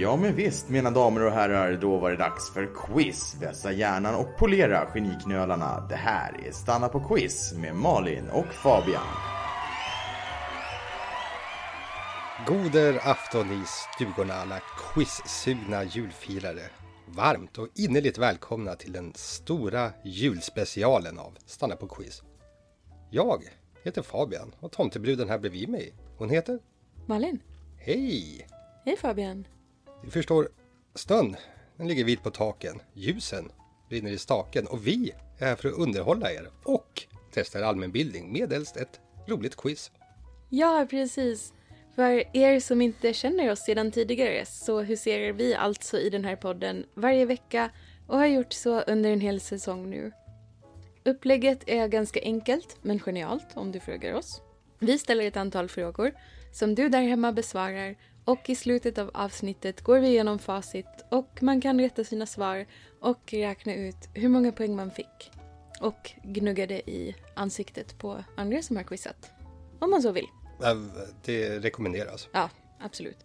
Ja men visst mina damer och herrar, då var det dags för quiz. Vässa hjärnan och polera geniknölarna. Det här är Stanna på quiz med Malin och Fabian. Goder afton i stugorna alla quizsugna julfirare. Varmt och innerligt välkomna till den stora julspecialen av Stanna på quiz. Jag heter Fabian och tomtebruden här bredvid mig, hon heter? Malin. Hej! Hej Fabian. Ni förstår, snön den ligger vit på taken, ljusen brinner i staken och vi är här för att underhålla er och testa er allmänbildning medelst ett roligt quiz. Ja, precis. För er som inte känner oss sedan tidigare så huserar vi alltså i den här podden varje vecka och har gjort så under en hel säsong nu. Upplägget är ganska enkelt men genialt om du frågar oss. Vi ställer ett antal frågor som du där hemma besvarar och i slutet av avsnittet går vi igenom facit och man kan rätta sina svar och räkna ut hur många poäng man fick. Och gnugga det i ansiktet på andra som har quizat. Om man så vill. Det rekommenderas. Ja, absolut.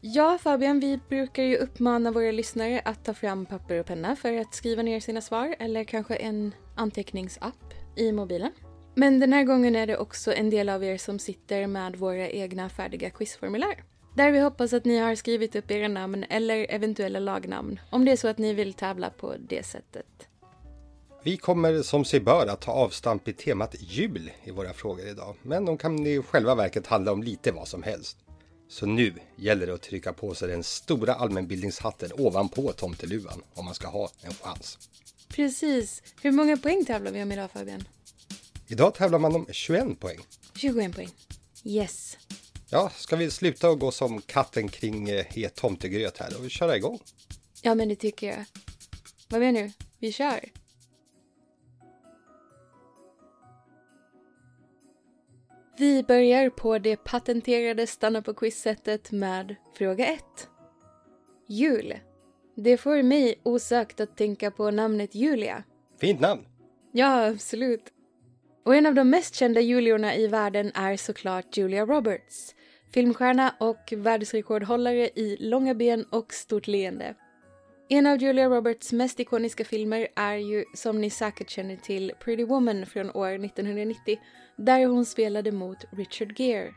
Ja, Fabian, vi brukar ju uppmana våra lyssnare att ta fram papper och penna för att skriva ner sina svar eller kanske en anteckningsapp i mobilen. Men den här gången är det också en del av er som sitter med våra egna färdiga quizformulär. Där vi hoppas att ni har skrivit upp era namn eller eventuella lagnamn om det är så att ni vill tävla på det sättet. Vi kommer som sig bör att ta avstamp i temat jul i våra frågor idag, men de kan i själva verket handla om lite vad som helst. Så nu gäller det att trycka på sig den stora allmänbildningshatten ovanpå tomteluvan om man ska ha en chans. Precis. Hur många poäng tävlar vi om idag Fabian? Idag tävlar man om 21 poäng. 21 poäng. Yes. Ja, ska vi sluta och gå som katten kring eh, het tomtegröt här och köra igång? Ja, men det tycker jag. Vad menar du? Vi kör. Vi börjar på det patenterade stanna på quizsättet med fråga 1. Jul. Det får mig osökt att tänka på namnet Julia. Fint namn! Ja, absolut. Och en av de mest kända Juliorna i världen är såklart Julia Roberts. Filmstjärna och världsrekordhållare i långa ben och stort leende. En av Julia Roberts mest ikoniska filmer är ju, som ni säkert känner till, Pretty Woman från år 1990, där hon spelade mot Richard Gere.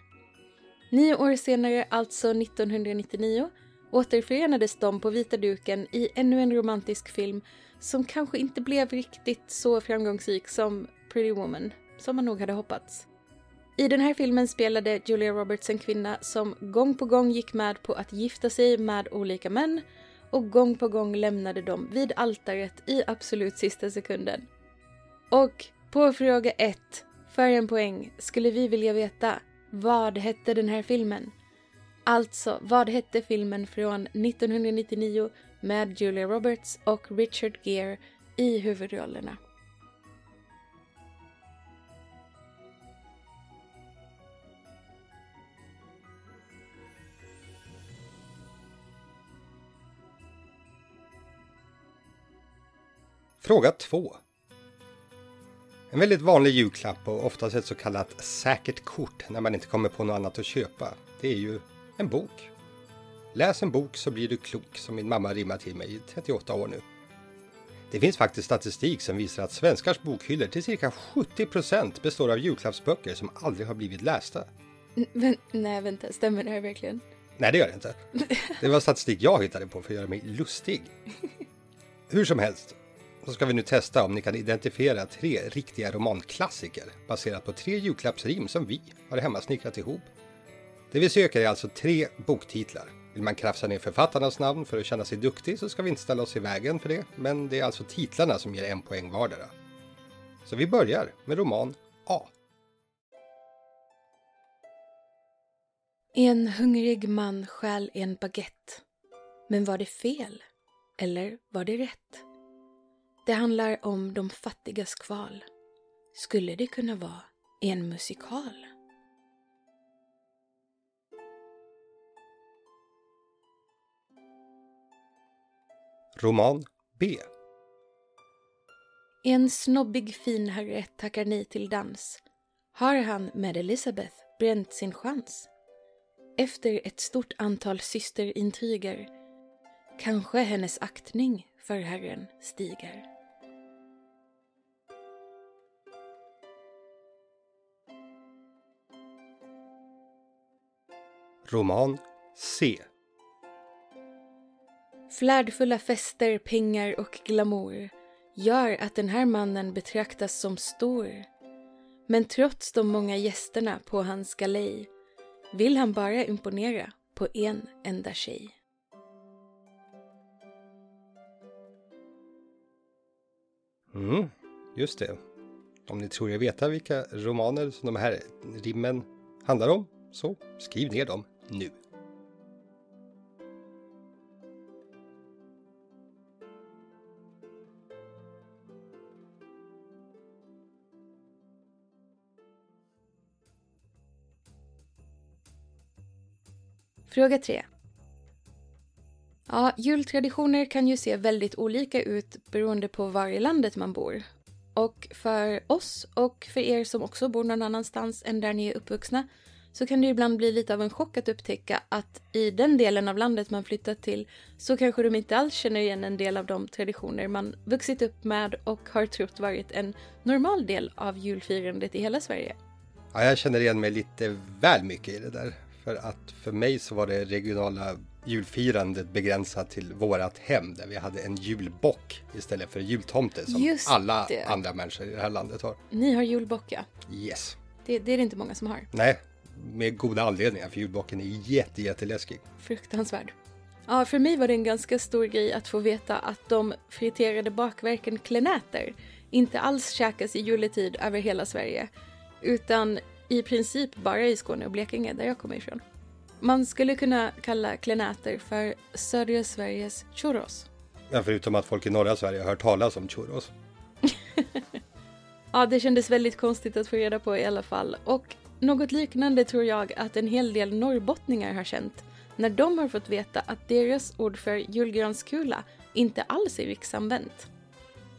Nio år senare, alltså 1999, återförenades de på vita duken i ännu en romantisk film som kanske inte blev riktigt så framgångsrik som Pretty Woman, som man nog hade hoppats. I den här filmen spelade Julia Roberts en kvinna som gång på gång gick med på att gifta sig med olika män och gång på gång lämnade dem vid altaret i absolut sista sekunden. Och på fråga ett, för en poäng, skulle vi vilja veta vad hette den här filmen? Alltså, vad hette filmen från 1999 med Julia Roberts och Richard Gere i huvudrollerna? Fråga 2. En väldigt vanlig julklapp och oftast ett så kallat säkert kort när man inte kommer på något annat att köpa. Det är ju en bok. Läs en bok så blir du klok, som min mamma rimmat till mig i 38 år nu. Det finns faktiskt statistik som visar att svenskars bokhyllor till cirka 70% består av julklappsböcker som aldrig har blivit lästa. Men, nej, vänta, stämmer det här verkligen? Nej, det gör det inte. Det var statistik jag hittade på för att göra mig lustig. Hur som helst, så ska vi nu testa om ni kan identifiera tre riktiga romanklassiker baserat på tre julklappsrim som vi har hemmasnickrat ihop. Det vi söker är alltså tre boktitlar. Vill man krafsa ner författarnas namn för att känna sig duktig så ska vi inte ställa oss i vägen för det, men det är alltså titlarna som ger en poäng vardera. Så vi börjar med roman A. En hungrig man stjäl en baguette. Men var det fel? Eller var det rätt? Det handlar om de fattigas kval. Skulle det kunna vara en musikal? Roman B. En snobbig finherre tackar nej till dans. Har han med Elisabeth bränt sin chans? Efter ett stort antal systerintriger Kanske hennes aktning för Herren stiger. Roman C. Flärdfulla fester, pengar och glamour gör att den här mannen betraktas som stor. Men trots de många gästerna på hans galej vill han bara imponera på en enda tjej. Mm, just det. Om ni tror er veta vilka romaner som de här rimmen handlar om, så skriv ner dem nu. Fråga 3. Ja, jultraditioner kan ju se väldigt olika ut beroende på var i landet man bor. Och för oss och för er som också bor någon annanstans än där ni är uppvuxna så kan det ibland bli lite av en chock att upptäcka att i den delen av landet man flyttat till så kanske de inte alls känner igen en del av de traditioner man vuxit upp med och har trott varit en normal del av julfirandet i hela Sverige. Ja, jag känner igen mig lite väl mycket i det där. För att för mig så var det regionala julfirandet begränsat till vårat hem där vi hade en julbock istället för jultomte som Just alla det. andra människor i det här landet har. Ni har julbock, ja. Yes. Det, det är det inte många som har. Nej, med goda anledningar för julbocken är jätte, jätteläskig. Fruktansvärd. Ja, för mig var det en ganska stor grej att få veta att de friterade bakverken klenäter inte alls käkas i juletid över hela Sverige, utan i princip bara i Skåne och Blekinge, där jag kommer ifrån. Man skulle kunna kalla klenäter för södra Sveriges churros. Ja, förutom att folk i norra Sverige har hört talas om churros. Ja, det kändes väldigt konstigt att få reda på i alla fall. Och något liknande tror jag att en hel del norrbottningar har känt när de har fått veta att deras ord för julgranskula inte alls är riksanvänt.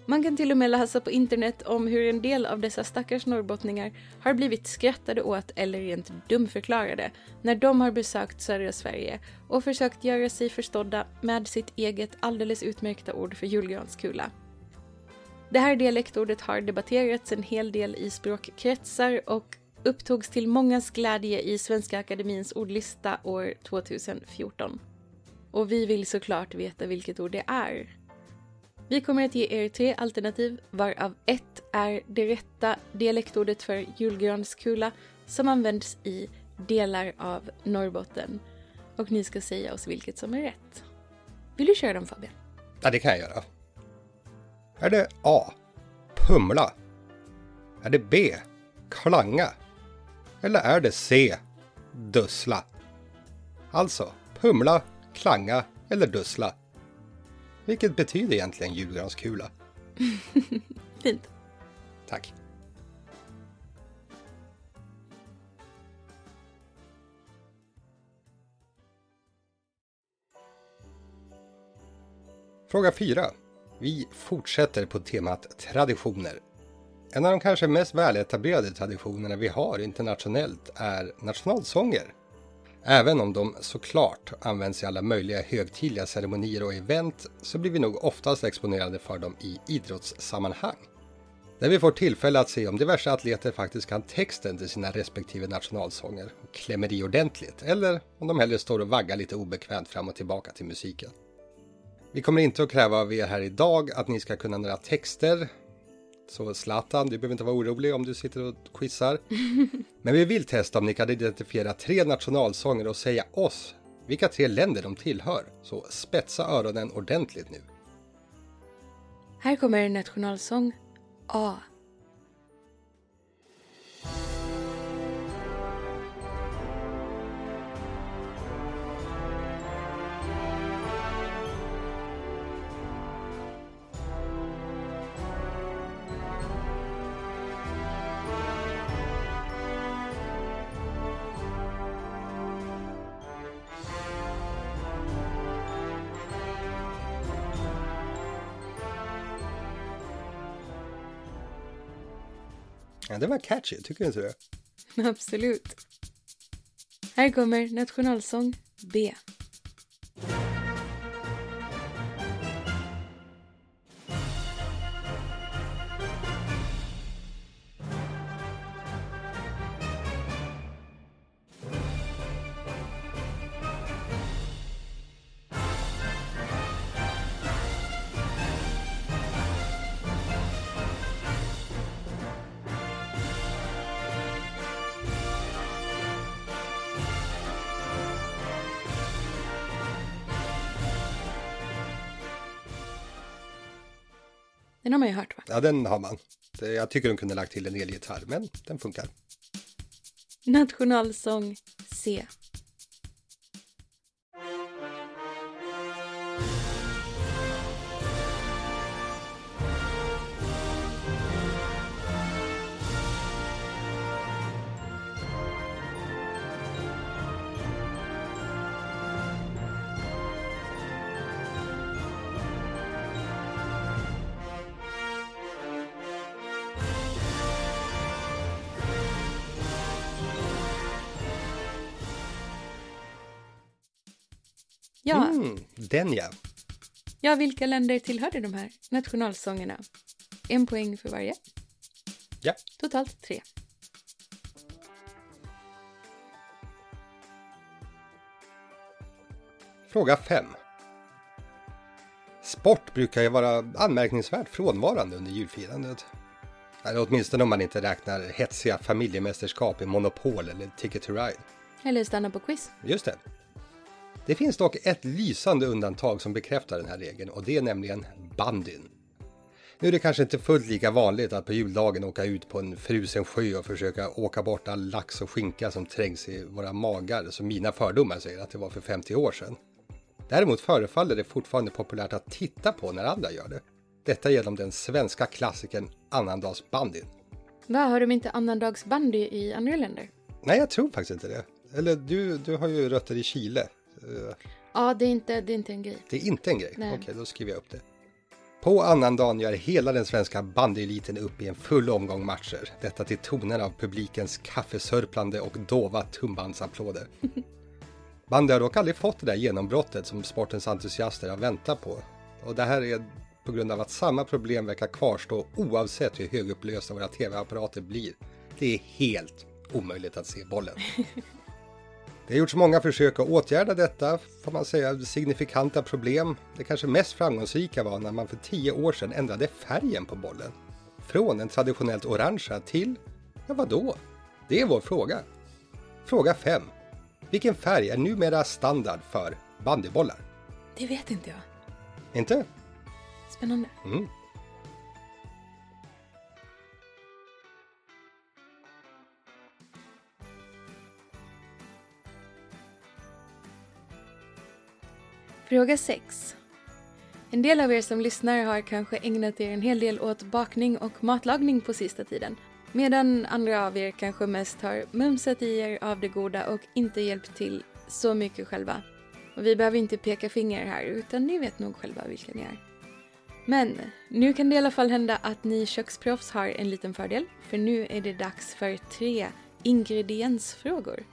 Man kan till och med läsa på internet om hur en del av dessa stackars norrbottningar har blivit skrattade åt eller rent dumförklarade när de har besökt södra Sverige och försökt göra sig förstådda med sitt eget alldeles utmärkta ord för julgranskula. Det här dialektordet har debatterats en hel del i språkkretsar och upptogs till mångas glädje i Svenska Akademins ordlista år 2014. Och vi vill såklart veta vilket ord det är. Vi kommer att ge er tre alternativ varav ett är det rätta dialektordet för julgranskula som används i delar av Norrbotten. Och ni ska säga oss vilket som är rätt. Vill du köra dem Fabian? Ja, det kan jag göra. Är det A. Pumla? Är det B. Klanga? Eller är det C. Dussla? Alltså, pumla, klanga eller dussla. Vilket betyder egentligen julgranskula? Fint. Tack. Fråga 4. Vi fortsätter på temat traditioner. En av de kanske mest väletablerade traditionerna vi har internationellt är nationalsånger. Även om de såklart används i alla möjliga högtidliga ceremonier och event så blir vi nog oftast exponerade för dem i idrottssammanhang. Där vi får tillfälle att se om diverse atleter faktiskt kan texten till sina respektive nationalsånger och klämmer i ordentligt eller om de hellre står och vaggar lite obekvämt fram och tillbaka till musiken. Vi kommer inte att kräva av er här idag att ni ska kunna några texter. Så Zlatan, du behöver inte vara orolig om du sitter och quizar. Men vi vill testa om ni kan identifiera tre nationalsånger och säga oss vilka tre länder de tillhör. Så spetsa öronen ordentligt nu. Här kommer nationalsång A. Ja, det var catchy, tycker du inte det? Absolut. Här kommer nationalsång B. Den har man ju hört va? Ja, den har man. Jag tycker de kunde lagt till en elgitarr, men den funkar. Nationalsång C. Ja, Mm, den ja. ja, vilka länder tillhörde de här nationalsångerna? En poäng för varje. Ja. Totalt tre. Fråga 5. Sport brukar ju vara anmärkningsvärt frånvarande under julfirandet. Eller åtminstone om man inte räknar hetsiga familjemästerskap i Monopol eller Ticket to Ride. Eller stanna på quiz. Just det. Det finns dock ett lysande undantag som bekräftar den här regeln och det är nämligen bandyn. Nu är det kanske inte fullt lika vanligt att på juldagen åka ut på en frusen sjö och försöka åka bort all lax och skinka som trängs i våra magar som mina fördomar säger att det var för 50 år sedan. Däremot förefaller det fortfarande populärt att titta på när andra gör det. Detta genom den svenska klassikern annandagsbandyn. Va, har de inte annandagsbandy i andra länder? Nej, jag tror faktiskt inte det. Eller du, du har ju rötter i Chile. Ja, det är inte, det är inte en grej. Det är inte en grej? Nej. Okej, då skriver jag upp det. På annandagen gör hela den svenska bandyeliten upp i en full omgång matcher. Detta till tonen av publikens kaffesörplande och dova tumbandsapplåder. Bandy har dock aldrig fått det där genombrottet som sportens entusiaster har väntat på. Och det här är på grund av att samma problem verkar kvarstå oavsett hur högupplösta våra tv-apparater blir. Det är helt omöjligt att se bollen. Det har gjorts många försök att åtgärda detta, får man säga, signifikanta problem. Det kanske mest framgångsrika var när man för tio år sedan ändrade färgen på bollen. Från den traditionellt orangea till, ja vadå? Det är vår fråga. Fråga 5. Vilken färg är numera standard för bandybollar? Det vet inte jag. Inte? Spännande. Mm. Fråga 6. En del av er som lyssnar har kanske ägnat er en hel del åt bakning och matlagning på sista tiden. Medan andra av er kanske mest har mumsat i er av det goda och inte hjälpt till så mycket själva. Och vi behöver inte peka finger här, utan ni vet nog själva vilka ni är. Men nu kan det i alla fall hända att ni köksproffs har en liten fördel, för nu är det dags för tre ingrediensfrågor.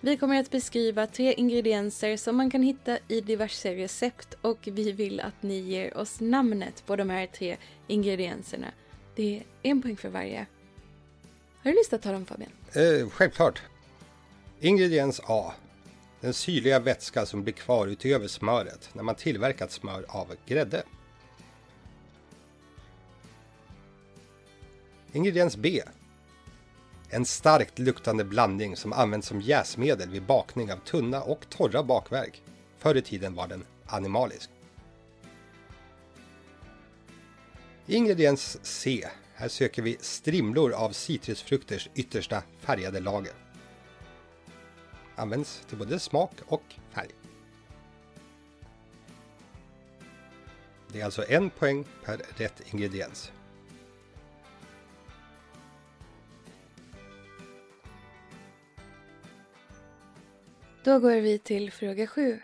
Vi kommer att beskriva tre ingredienser som man kan hitta i diverse recept och vi vill att ni ger oss namnet på de här tre ingredienserna. Det är en poäng för varje. Har du lust att ta dem Fabian? Eh, självklart. Ingrediens A. Den syrliga vätska som blir kvar utöver smöret när man tillverkat smör av grädde. Ingrediens B. En starkt luktande blandning som används som jäsmedel vid bakning av tunna och torra bakverk. Förr i tiden var den animalisk. Ingrediens C. Här söker vi strimlor av citrusfrukters yttersta färgade lager. Används till både smak och färg. Det är alltså en poäng per rätt ingrediens. Då går vi till fråga sju.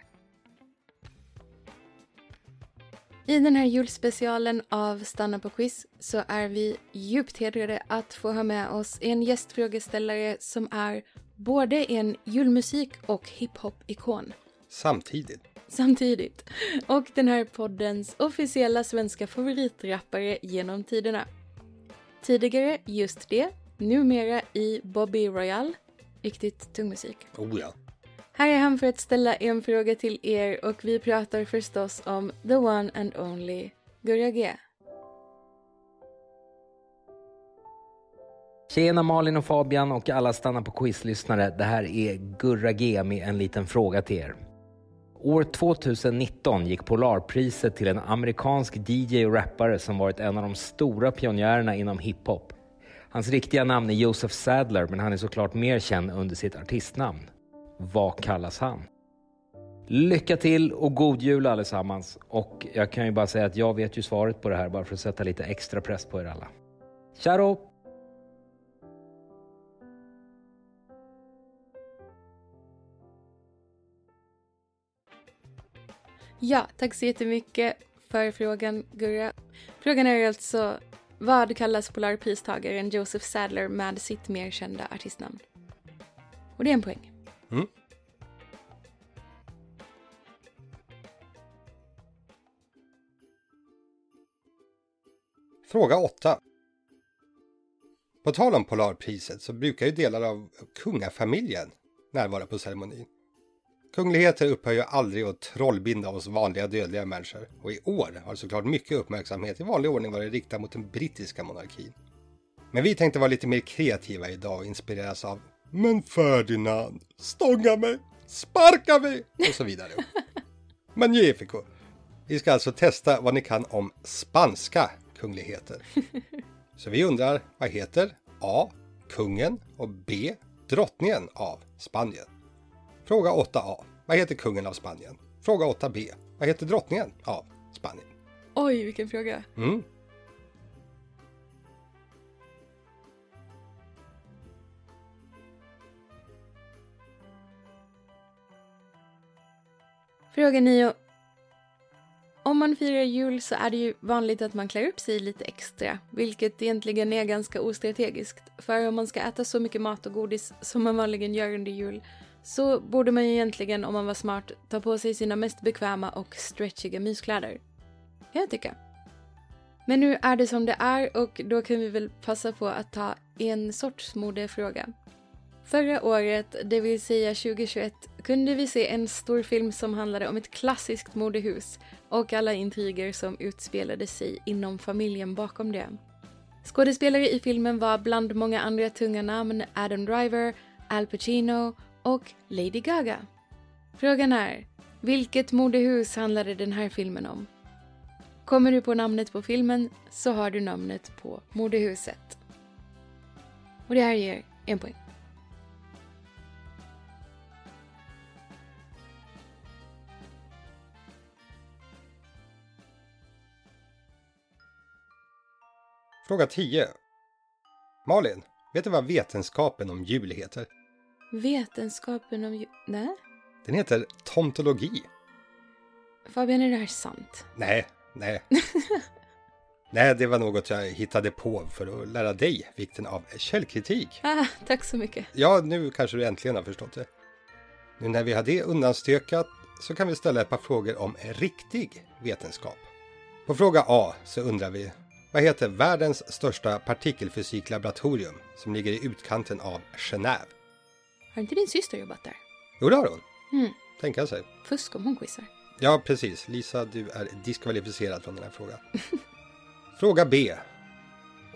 I den här julspecialen av Stanna på quiz så är vi djupt hedrade att få ha med oss en gästfrågeställare som är både en julmusik och hiphop-ikon Samtidigt. samtidigt. Och den här poddens officiella svenska favoritrappare genom tiderna. Tidigare just det, numera i Bobby Royal. Riktigt tung musik. Oh ja. Här är han för att ställa en fråga till er och vi pratar förstås om the one and only Gurra G. Tjena Malin och Fabian och alla stanna på quiz-lyssnare. Det här är Gurra G med en liten fråga till er. År 2019 gick Polarpriset till en amerikansk DJ och rappare som varit en av de stora pionjärerna inom hiphop. Hans riktiga namn är Joseph Sadler, men han är såklart mer känd under sitt artistnamn. Vad kallas han? Lycka till och god jul allesammans. Och jag kan ju bara säga att jag vet ju svaret på det här bara för att sätta lite extra press på er alla. Tja då! Ja, tack så jättemycket för frågan Gurra. Frågan är alltså vad kallas Polarpristagaren Joseph Sadler med sitt mer kända artistnamn? Och det är en poäng. Mm. Fråga 8. På tal om Polarpriset så brukar ju delar av kungafamiljen närvara på ceremonin. Kungligheter upphör ju aldrig att trollbinda oss vanliga dödliga människor och i år har såklart mycket uppmärksamhet i vanlig ordning varit riktad mot den brittiska monarkin. Men vi tänkte vara lite mer kreativa idag och inspireras av men Ferdinand, stånga mig, sparka mig och så vidare. Magnifico! Vi ska alltså testa vad ni kan om spanska kungligheter. Så vi undrar, vad heter A. Kungen och B. Drottningen av Spanien? Fråga 8a. Vad heter kungen av Spanien? Fråga 8b. Vad heter drottningen av Spanien? Oj, vilken fråga. Mm. Fråga 9. Om man firar jul så är det ju vanligt att man klär upp sig lite extra, vilket egentligen är ganska ostrategiskt. För om man ska äta så mycket mat och godis som man vanligen gör under jul så borde man ju egentligen, om man var smart, ta på sig sina mest bekväma och stretchiga myskläder. Kan jag tycka. Men nu är det som det är och då kan vi väl passa på att ta en sorts modefråga. Förra året, det vill säga 2021, kunde vi se en stor film som handlade om ett klassiskt modehus och alla intriger som utspelade sig inom familjen bakom det. Skådespelare i filmen var bland många andra tunga namn Adam Driver, Al Pacino och Lady Gaga. Frågan är, vilket modehus handlade den här filmen om? Kommer du på namnet på filmen så har du namnet på modehuset. Och det här ger en poäng. Fråga 10. Malin, vet du vad vetenskapen om jul heter? Vetenskapen om ju... Nej? Den heter tomtologi. Fabian, är det här sant? Nej, nej. nej, det var något jag hittade på för att lära dig vikten av källkritik. Ah, tack så mycket. Ja, nu kanske du äntligen har förstått det. Nu när vi har det undanstökat så kan vi ställa ett par frågor om riktig vetenskap. På fråga A så undrar vi vad heter världens största partikelfysiklaboratorium som ligger i utkanten av Genève? Har inte din syster jobbat där? Jo, det har hon. Mm. Tänka sig. Fusk om hon quizar. Ja, precis. Lisa, du är diskvalificerad från den här frågan. Fråga B.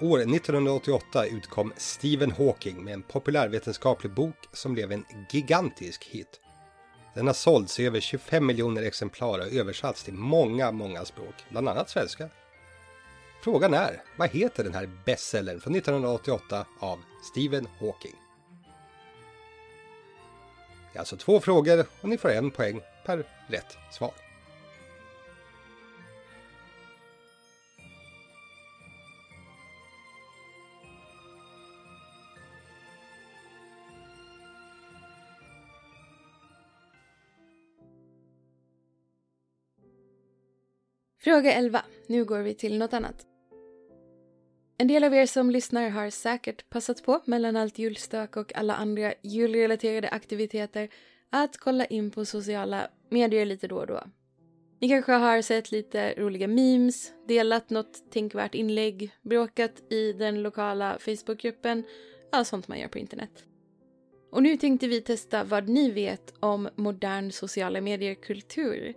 År 1988 utkom Stephen Hawking med en populärvetenskaplig bok som blev en gigantisk hit. Den har sålts i över 25 miljoner exemplar och översatts till många, många språk, bland annat svenska. Frågan är, vad heter den här bestsellern från 1988 av Stephen Hawking? Det är alltså två frågor och ni får en poäng per rätt svar. Fråga 11. Nu går vi till något annat. En del av er som lyssnar har säkert passat på mellan allt julstök och alla andra julrelaterade aktiviteter att kolla in på sociala medier lite då och då. Ni kanske har sett lite roliga memes, delat något tänkvärt inlägg, bråkat i den lokala Facebookgruppen, allt sånt man gör på internet. Och nu tänkte vi testa vad ni vet om modern sociala medier-kultur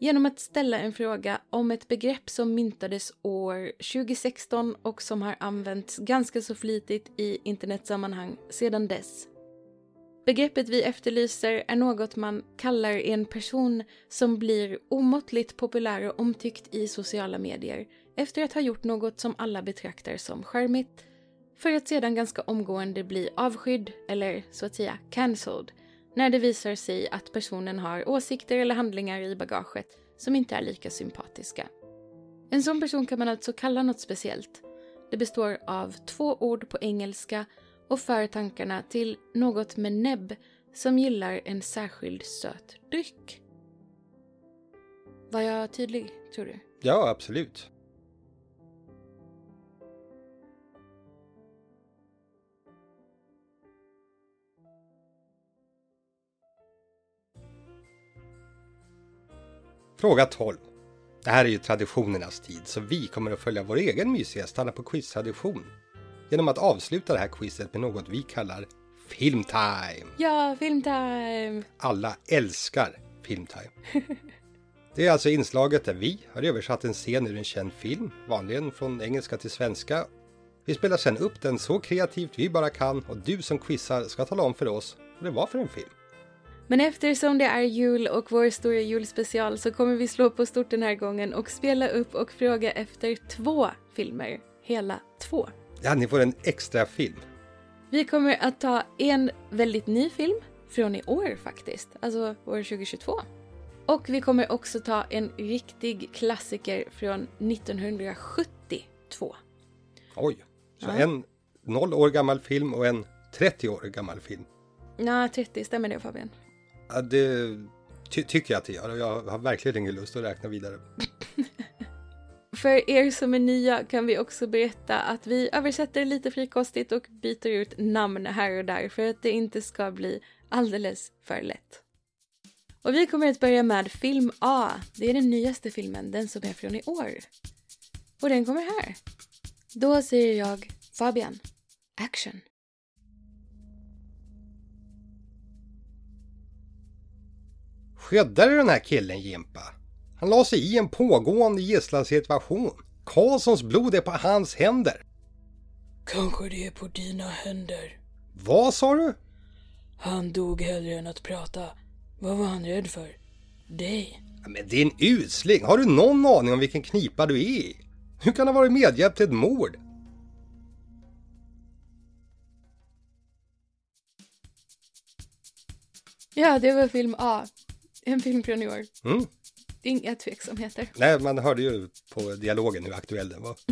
genom att ställa en fråga om ett begrepp som myntades år 2016 och som har använts ganska så flitigt i internetsammanhang sedan dess. Begreppet vi efterlyser är något man kallar en person som blir omåttligt populär och omtyckt i sociala medier efter att ha gjort något som alla betraktar som charmigt för att sedan ganska omgående bli avskydd eller så att säga cancelled när det visar sig att personen har åsikter eller handlingar i bagaget som inte är lika sympatiska. En sån person kan man alltså kalla något speciellt. Det består av två ord på engelska och för tankarna till något med näbb som gillar en särskild söt dryck. Var jag tydlig, tror du? Ja, absolut. Fråga 12. Det här är ju traditionernas tid, så vi kommer att följa vår egen mysiga stanna på quiz-tradition genom att avsluta det här quizet med något vi kallar Filmtime. Ja, filmtime! Alla älskar Filmtime. Det är alltså inslaget där vi har översatt en scen ur en känd film, vanligen från engelska till svenska. Vi spelar sedan upp den så kreativt vi bara kan och du som quizar ska tala om för oss vad det var för en film. Men eftersom det är jul och vår stora julspecial så kommer vi slå på stort den här gången och spela upp och fråga efter två filmer. Hela två. Ja, ni får en extra film. Vi kommer att ta en väldigt ny film från i år faktiskt, alltså år 2022. Och vi kommer också ta en riktig klassiker från 1972. Oj, så Ja. en 0 år gammal film och en 30 år gammal film. Ja, 30, stämmer det Fabian? Ja, det ty tycker jag att det gör och jag har verkligen ingen lust att räkna vidare. För er som är nya kan vi också berätta att vi översätter lite frikostigt och byter ut namn här och där för att det inte ska bli alldeles för lätt. Och vi kommer att börja med film A. Det är den nyaste filmen, den som är från i år. Och den kommer här. Då säger jag Fabian, action. Skyddade du den här killen Jimpa? Han la sig i en pågående gisslansituation. Karlssons blod är på hans händer. Kanske det är på dina händer. Vad sa du? Han dog hellre än att prata. Vad var han rädd för? Dig? Men din usling, har du någon aning om vilken knipa du är i? Hur kan ha varit medhjälp till ett mord? Ja, det var film A. En film från i år. Mm. Inga tveksamheter. Nej, man hörde ju på dialogen hur aktuell den var.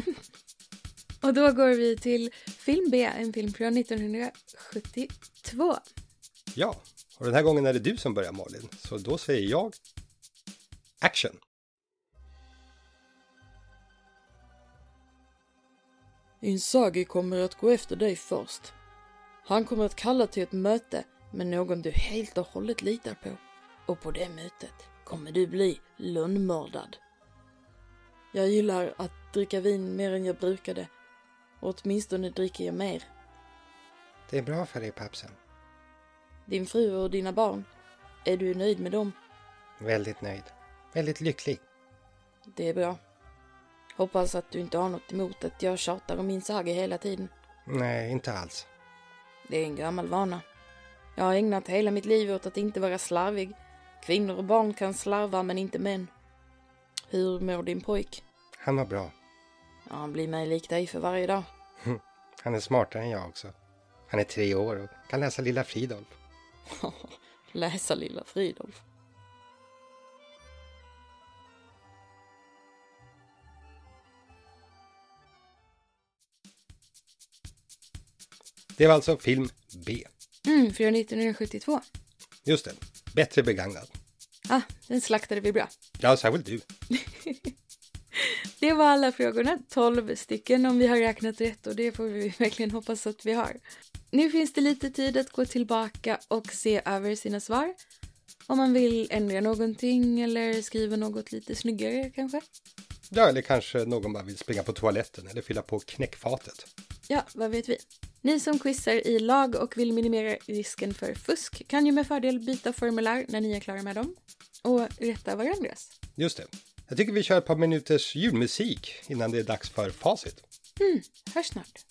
Och då går vi till film B, en film från 1972. Ja, och den här gången är det du som börjar Malin. Så då säger jag action. Inzaghi kommer att gå efter dig först. Han kommer att kalla till ett möte med någon du helt och hållet litar på. Och på det mötet kommer du bli lönnmördad. Jag gillar att dricka vin mer än jag brukade. Och åtminstone dricker jag mer. Det är bra för dig pappsen. Din fru och dina barn, är du nöjd med dem? Väldigt nöjd. Väldigt lycklig. Det är bra. Hoppas att du inte har något emot att jag tjatar om Inzaghi hela tiden. Nej, inte alls. Det är en gammal vana. Jag har ägnat hela mitt liv åt att inte vara slarvig. Kvinnor och barn kan slarva men inte män. Hur mår din pojk? Han var bra. Ja, han blir mig lik dig för varje dag. Han är smartare än jag också. Han är tre år och kan läsa Lilla Fridolf. Läsa lilla Fridolf. Det var alltså film B. Mm, från 1972. Just det. Bättre begagnad. Ah, den slaktade vi bra. Ja, särskilt du. Det var alla frågorna, 12 stycken om vi har räknat rätt och det får vi verkligen hoppas att vi har. Nu finns det lite tid att gå tillbaka och se över sina svar. Om man vill ändra någonting eller skriva något lite snyggare kanske. Ja, eller kanske någon bara vill springa på toaletten eller fylla på knäckfatet. Ja, vad vet vi? Ni som quizar i lag och vill minimera risken för fusk kan ju med fördel byta formulär när ni är klara med dem och rätta varandras. Just det. Jag tycker vi kör ett par minuters julmusik innan det är dags för facit. Hörs snart.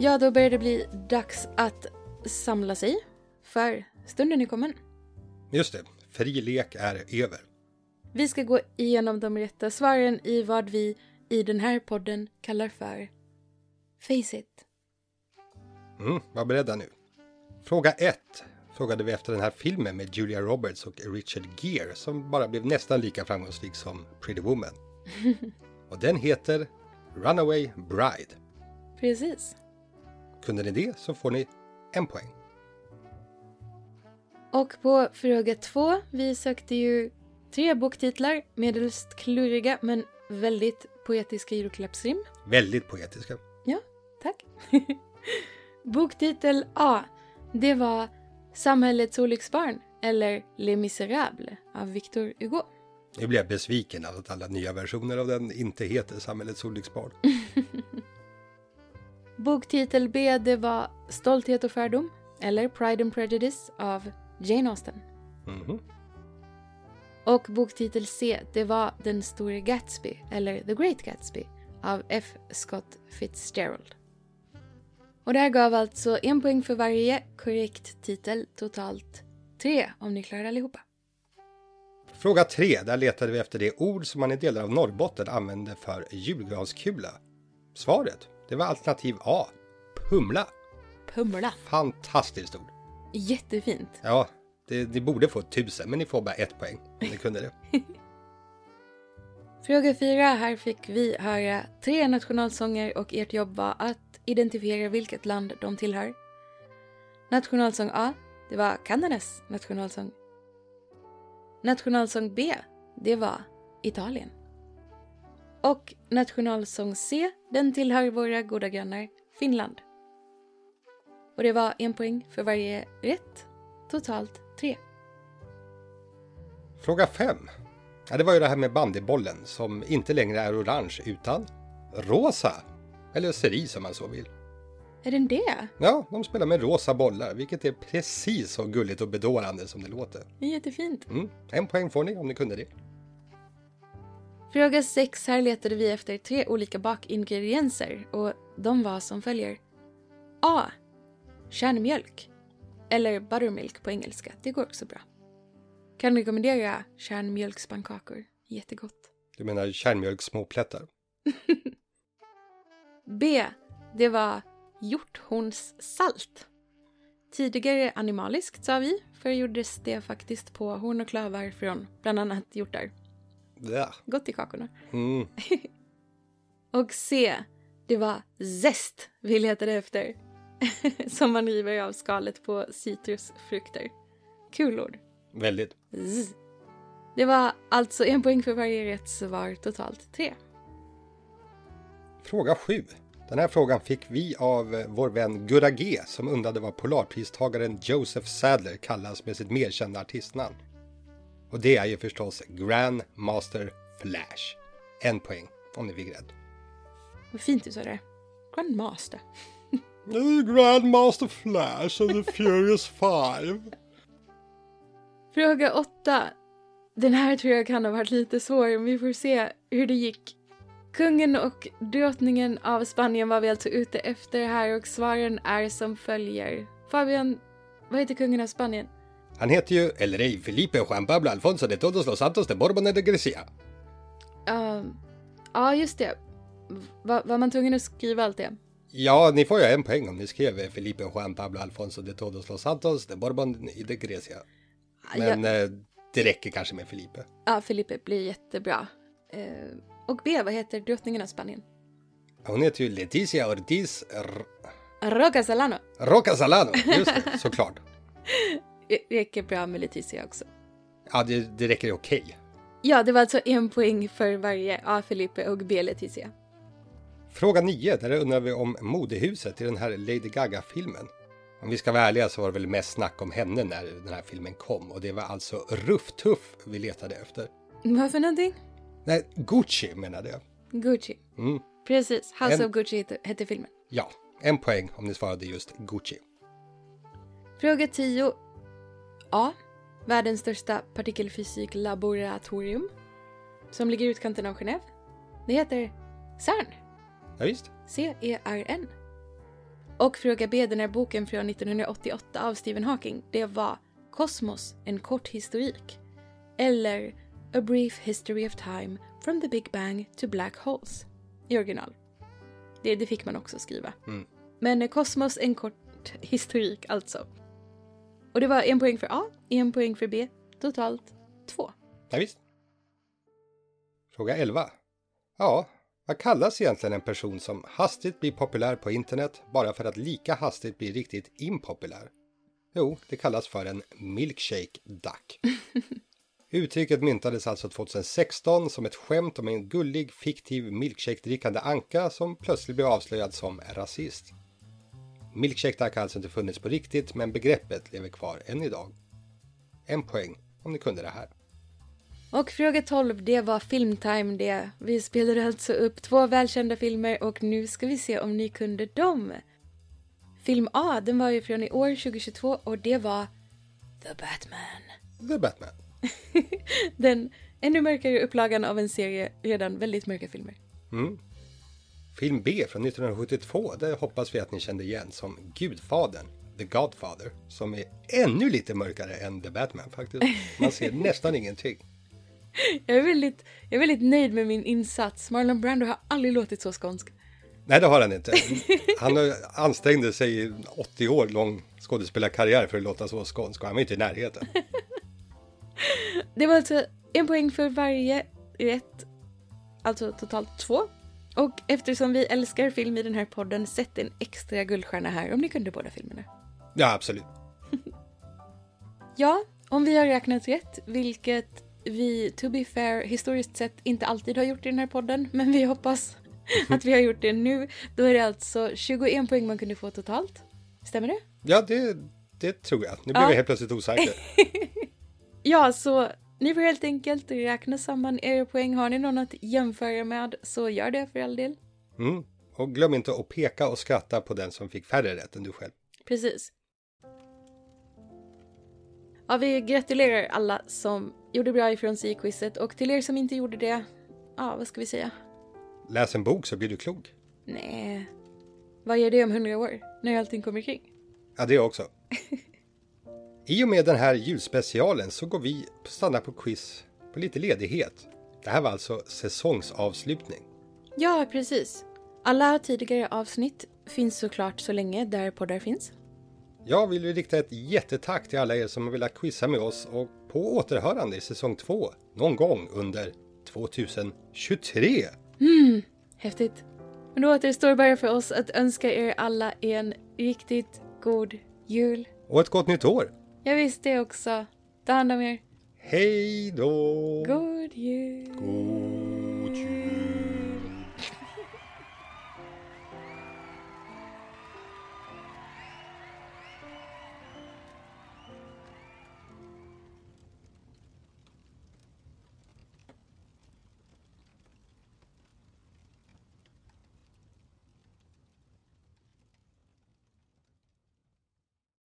Ja, då börjar det bli dags att samla sig, för stunden är kommen. Just det, fri lek är över. Vi ska gå igenom de rätta svaren i vad vi i den här podden kallar för Face It. Mm, var beredda nu. Fråga 1 frågade vi efter den här filmen med Julia Roberts och Richard Gere som bara blev nästan lika framgångsrik som Pretty Woman. och den heter Runaway Bride. Precis. Kunde ni det så får ni en poäng. Och på fråga två, vi sökte ju tre boktitlar, medelst kluriga men väldigt poetiska julklappsrim. Väldigt poetiska. Ja, tack. Boktitel A, det var Samhällets olycksbarn eller Les Misérables av Victor Hugo. Nu blir jag besviken av att alla nya versioner av den inte heter Samhällets olycksbarn. Boktitel B, det var Stolthet och fördom eller Pride and Prejudice av Jane Austen. Mhm. Och boktitel C, det var Den store Gatsby, eller The Great Gatsby, av F. Scott Fitzgerald. Och det här gav alltså en poäng för varje korrekt titel, totalt tre om ni klarar allihopa. Fråga 3, där letade vi efter det ord som man i delar av Norrbotten använde för julgranskula. Svaret, det var alternativ A, pumla. Pumla. Fantastiskt ord. Jättefint. Ja, det, ni borde få tusen, men ni får bara ett poäng ni kunde det. Fråga fyra, här fick vi höra tre nationalsånger och ert jobb var att identifiera vilket land de tillhör. Nationalsång A, det var Kanadas nationalsång. Nationalsång B, det var Italien. Och nationalsång C, den tillhör våra goda grannar Finland. Och det var en poäng för varje rätt, totalt tre. Fråga 5. Ja, det var ju det här med bandybollen som inte längre är orange utan rosa. Eller cerise om man så vill. Är den det? Ja, de spelar med rosa bollar, vilket är precis så gulligt och bedårande som det låter. Jättefint. Mm. En poäng får ni om ni kunde det. Fråga 6. Här letade vi efter tre olika bakingredienser och de var som följer. A. Kärnmjölk. Eller buttermilk på engelska. Det går också bra. Kan rekommendera kärnmjölkspannkakor. Jättegott. Du menar kärnmjölkssmåplättar? B. Det var hjorthornssalt. Tidigare animaliskt sa vi, för gjordes det faktiskt på horn och klövar från bland annat hjortar. Ja. Gott i kakorna. Mm. Och C. Det var zest vi letade efter. Som man river av skalet på citrusfrukter. Kul ord. Väldigt. Z. Det var alltså en poäng för varje rätt svar, totalt tre. Fråga 7. Den här frågan fick vi av eh, vår vän Gurra G som undrade vad Polarpristagaren Joseph Sadler kallas med sitt mer kända artistnamn. Och det är ju förstås Grandmaster Flash. En poäng om ni fick rätt. Vad fint du sa det. Grandmaster. Grandmaster Flash and the Furious Five. Fråga åtta. Den här tror jag kan ha varit lite svår, men vi får se hur det gick. Kungen och drottningen av Spanien var vi alltså ute efter här och svaren är som följer. Fabian, vad heter kungen av Spanien? Han heter ju El Rey Felipe Juan Pablo Alfonso de Todos los Santos de Borbón de Grecia. Ehm, ja, just det. Va, var man tvungen att skriva allt det? Ja, ni får ju en poäng om ni skrev Felipe Juan Pablo Alfonso de Todos los Santos de Borbón de Grecia. Men ja, eh, det räcker kanske med Felipe. ja, Felipe blir jättebra. Eh, och B, vad heter drottningen av Spanien? Hon heter ju Leticia Ortiz R- Roca Salano. Roca Salano. Just det, såklart. Räcker bra med Leticia också. Ja, det, det räcker okej. Ja, det var alltså en poäng för varje A. Felipe och B. Leticia. Fråga 9, där undrar vi om modehuset i den här Lady Gaga-filmen. Om vi ska vara ärliga så var det väl mest snack om henne när den här filmen kom och det var alltså Ruff Tuff vi letade efter. Vad för någonting? Nej, Gucci menade jag. Gucci. Mm. Precis, House En- of Gucci hette, hette filmen. Ja, en poäng om ni svarade just Gucci. Fråga 10. A. Världens största partikelfysiklaboratorium. Som ligger i utkanten av Genève. Det heter CERN. Ja, visst. C-E-R-N. Och fråga B, den här boken från 1988 av Stephen Hawking, det var Kosmos, en kort historik. Eller A Brief History of Time from the Big Bang to Black Holes i original. Det, det fick man också skriva. Mm. Men Kosmos, en kort historik alltså. Och det var en poäng för A, en poäng för B, totalt två. Ja, visst. Fråga 11. Ja, vad kallas egentligen en person som hastigt blir populär på internet bara för att lika hastigt bli riktigt impopulär? Jo, det kallas för en milkshake duck. Uttrycket myntades alltså 2016 som ett skämt om en gullig fiktiv milkshake-drickande anka som plötsligt blev avslöjad som rasist. Milkshake har alltså inte funnits på riktigt men begreppet lever kvar än idag. En poäng om ni kunde det här. Och fråga 12, det var Filmtime det. Vi spelade alltså upp två välkända filmer och nu ska vi se om ni kunde dem. Film A, den var ju från i år 2022 och det var The Batman. The Batman. Den ännu mörkare upplagan av en serie redan väldigt mörka filmer. Mm. Film B från 1972, det hoppas vi att ni kände igen som Gudfadern, The Godfather, som är ännu lite mörkare än The Batman faktiskt. Man ser nästan ingenting. Jag är, väldigt, jag är väldigt nöjd med min insats. Marlon Brando har aldrig låtit så skånsk. Nej, det har han inte. Han ansträngde sig i 80 år lång skådespelarkarriär för att låta så skånsk och han var inte i närheten. Det var alltså en poäng för varje rätt. Alltså totalt två. Och eftersom vi älskar film i den här podden, sätt en extra guldstjärna här om ni kunde båda filmerna. Ja, absolut. Ja, om vi har räknat rätt, vilket vi, to be fair, historiskt sett inte alltid har gjort i den här podden, men vi hoppas att vi har gjort det nu. Då är det alltså 21 poäng man kunde få totalt. Stämmer det? Ja, det, det tror jag. Nu blev Ja. jag helt plötsligt osäker. Ja, så ni får helt enkelt räkna samman era poäng. Har ni någon att jämföra med så gör det för all del. Mm. Och glöm inte att peka och skratta på den som fick färre rätt än du själv. Precis. Ja, vi gratulerar alla som gjorde bra ifrån sig i quizet och till er som inte gjorde det, ja, vad ska vi säga? Läs en bok så blir du klok. Nej. Vad gör det om hundra år, när allting kommer kring? Ja, det också. I och med den här julspecialen så går vi på stanna på quiz på lite ledighet. Det här var alltså säsongsavslutning. Ja, precis. Alla tidigare avsnitt finns såklart så länge där poddar finns. Jag vill rikta ett jättetack till alla er som har velat quizza med oss och på återhörande i säsong 2 någon gång under 2023. Häftigt. Men då återstår bara för oss att önska er alla en riktigt god jul. Och ett gott nytt år! Jag visste det också. Ta hand om er. Hej då! God jul. God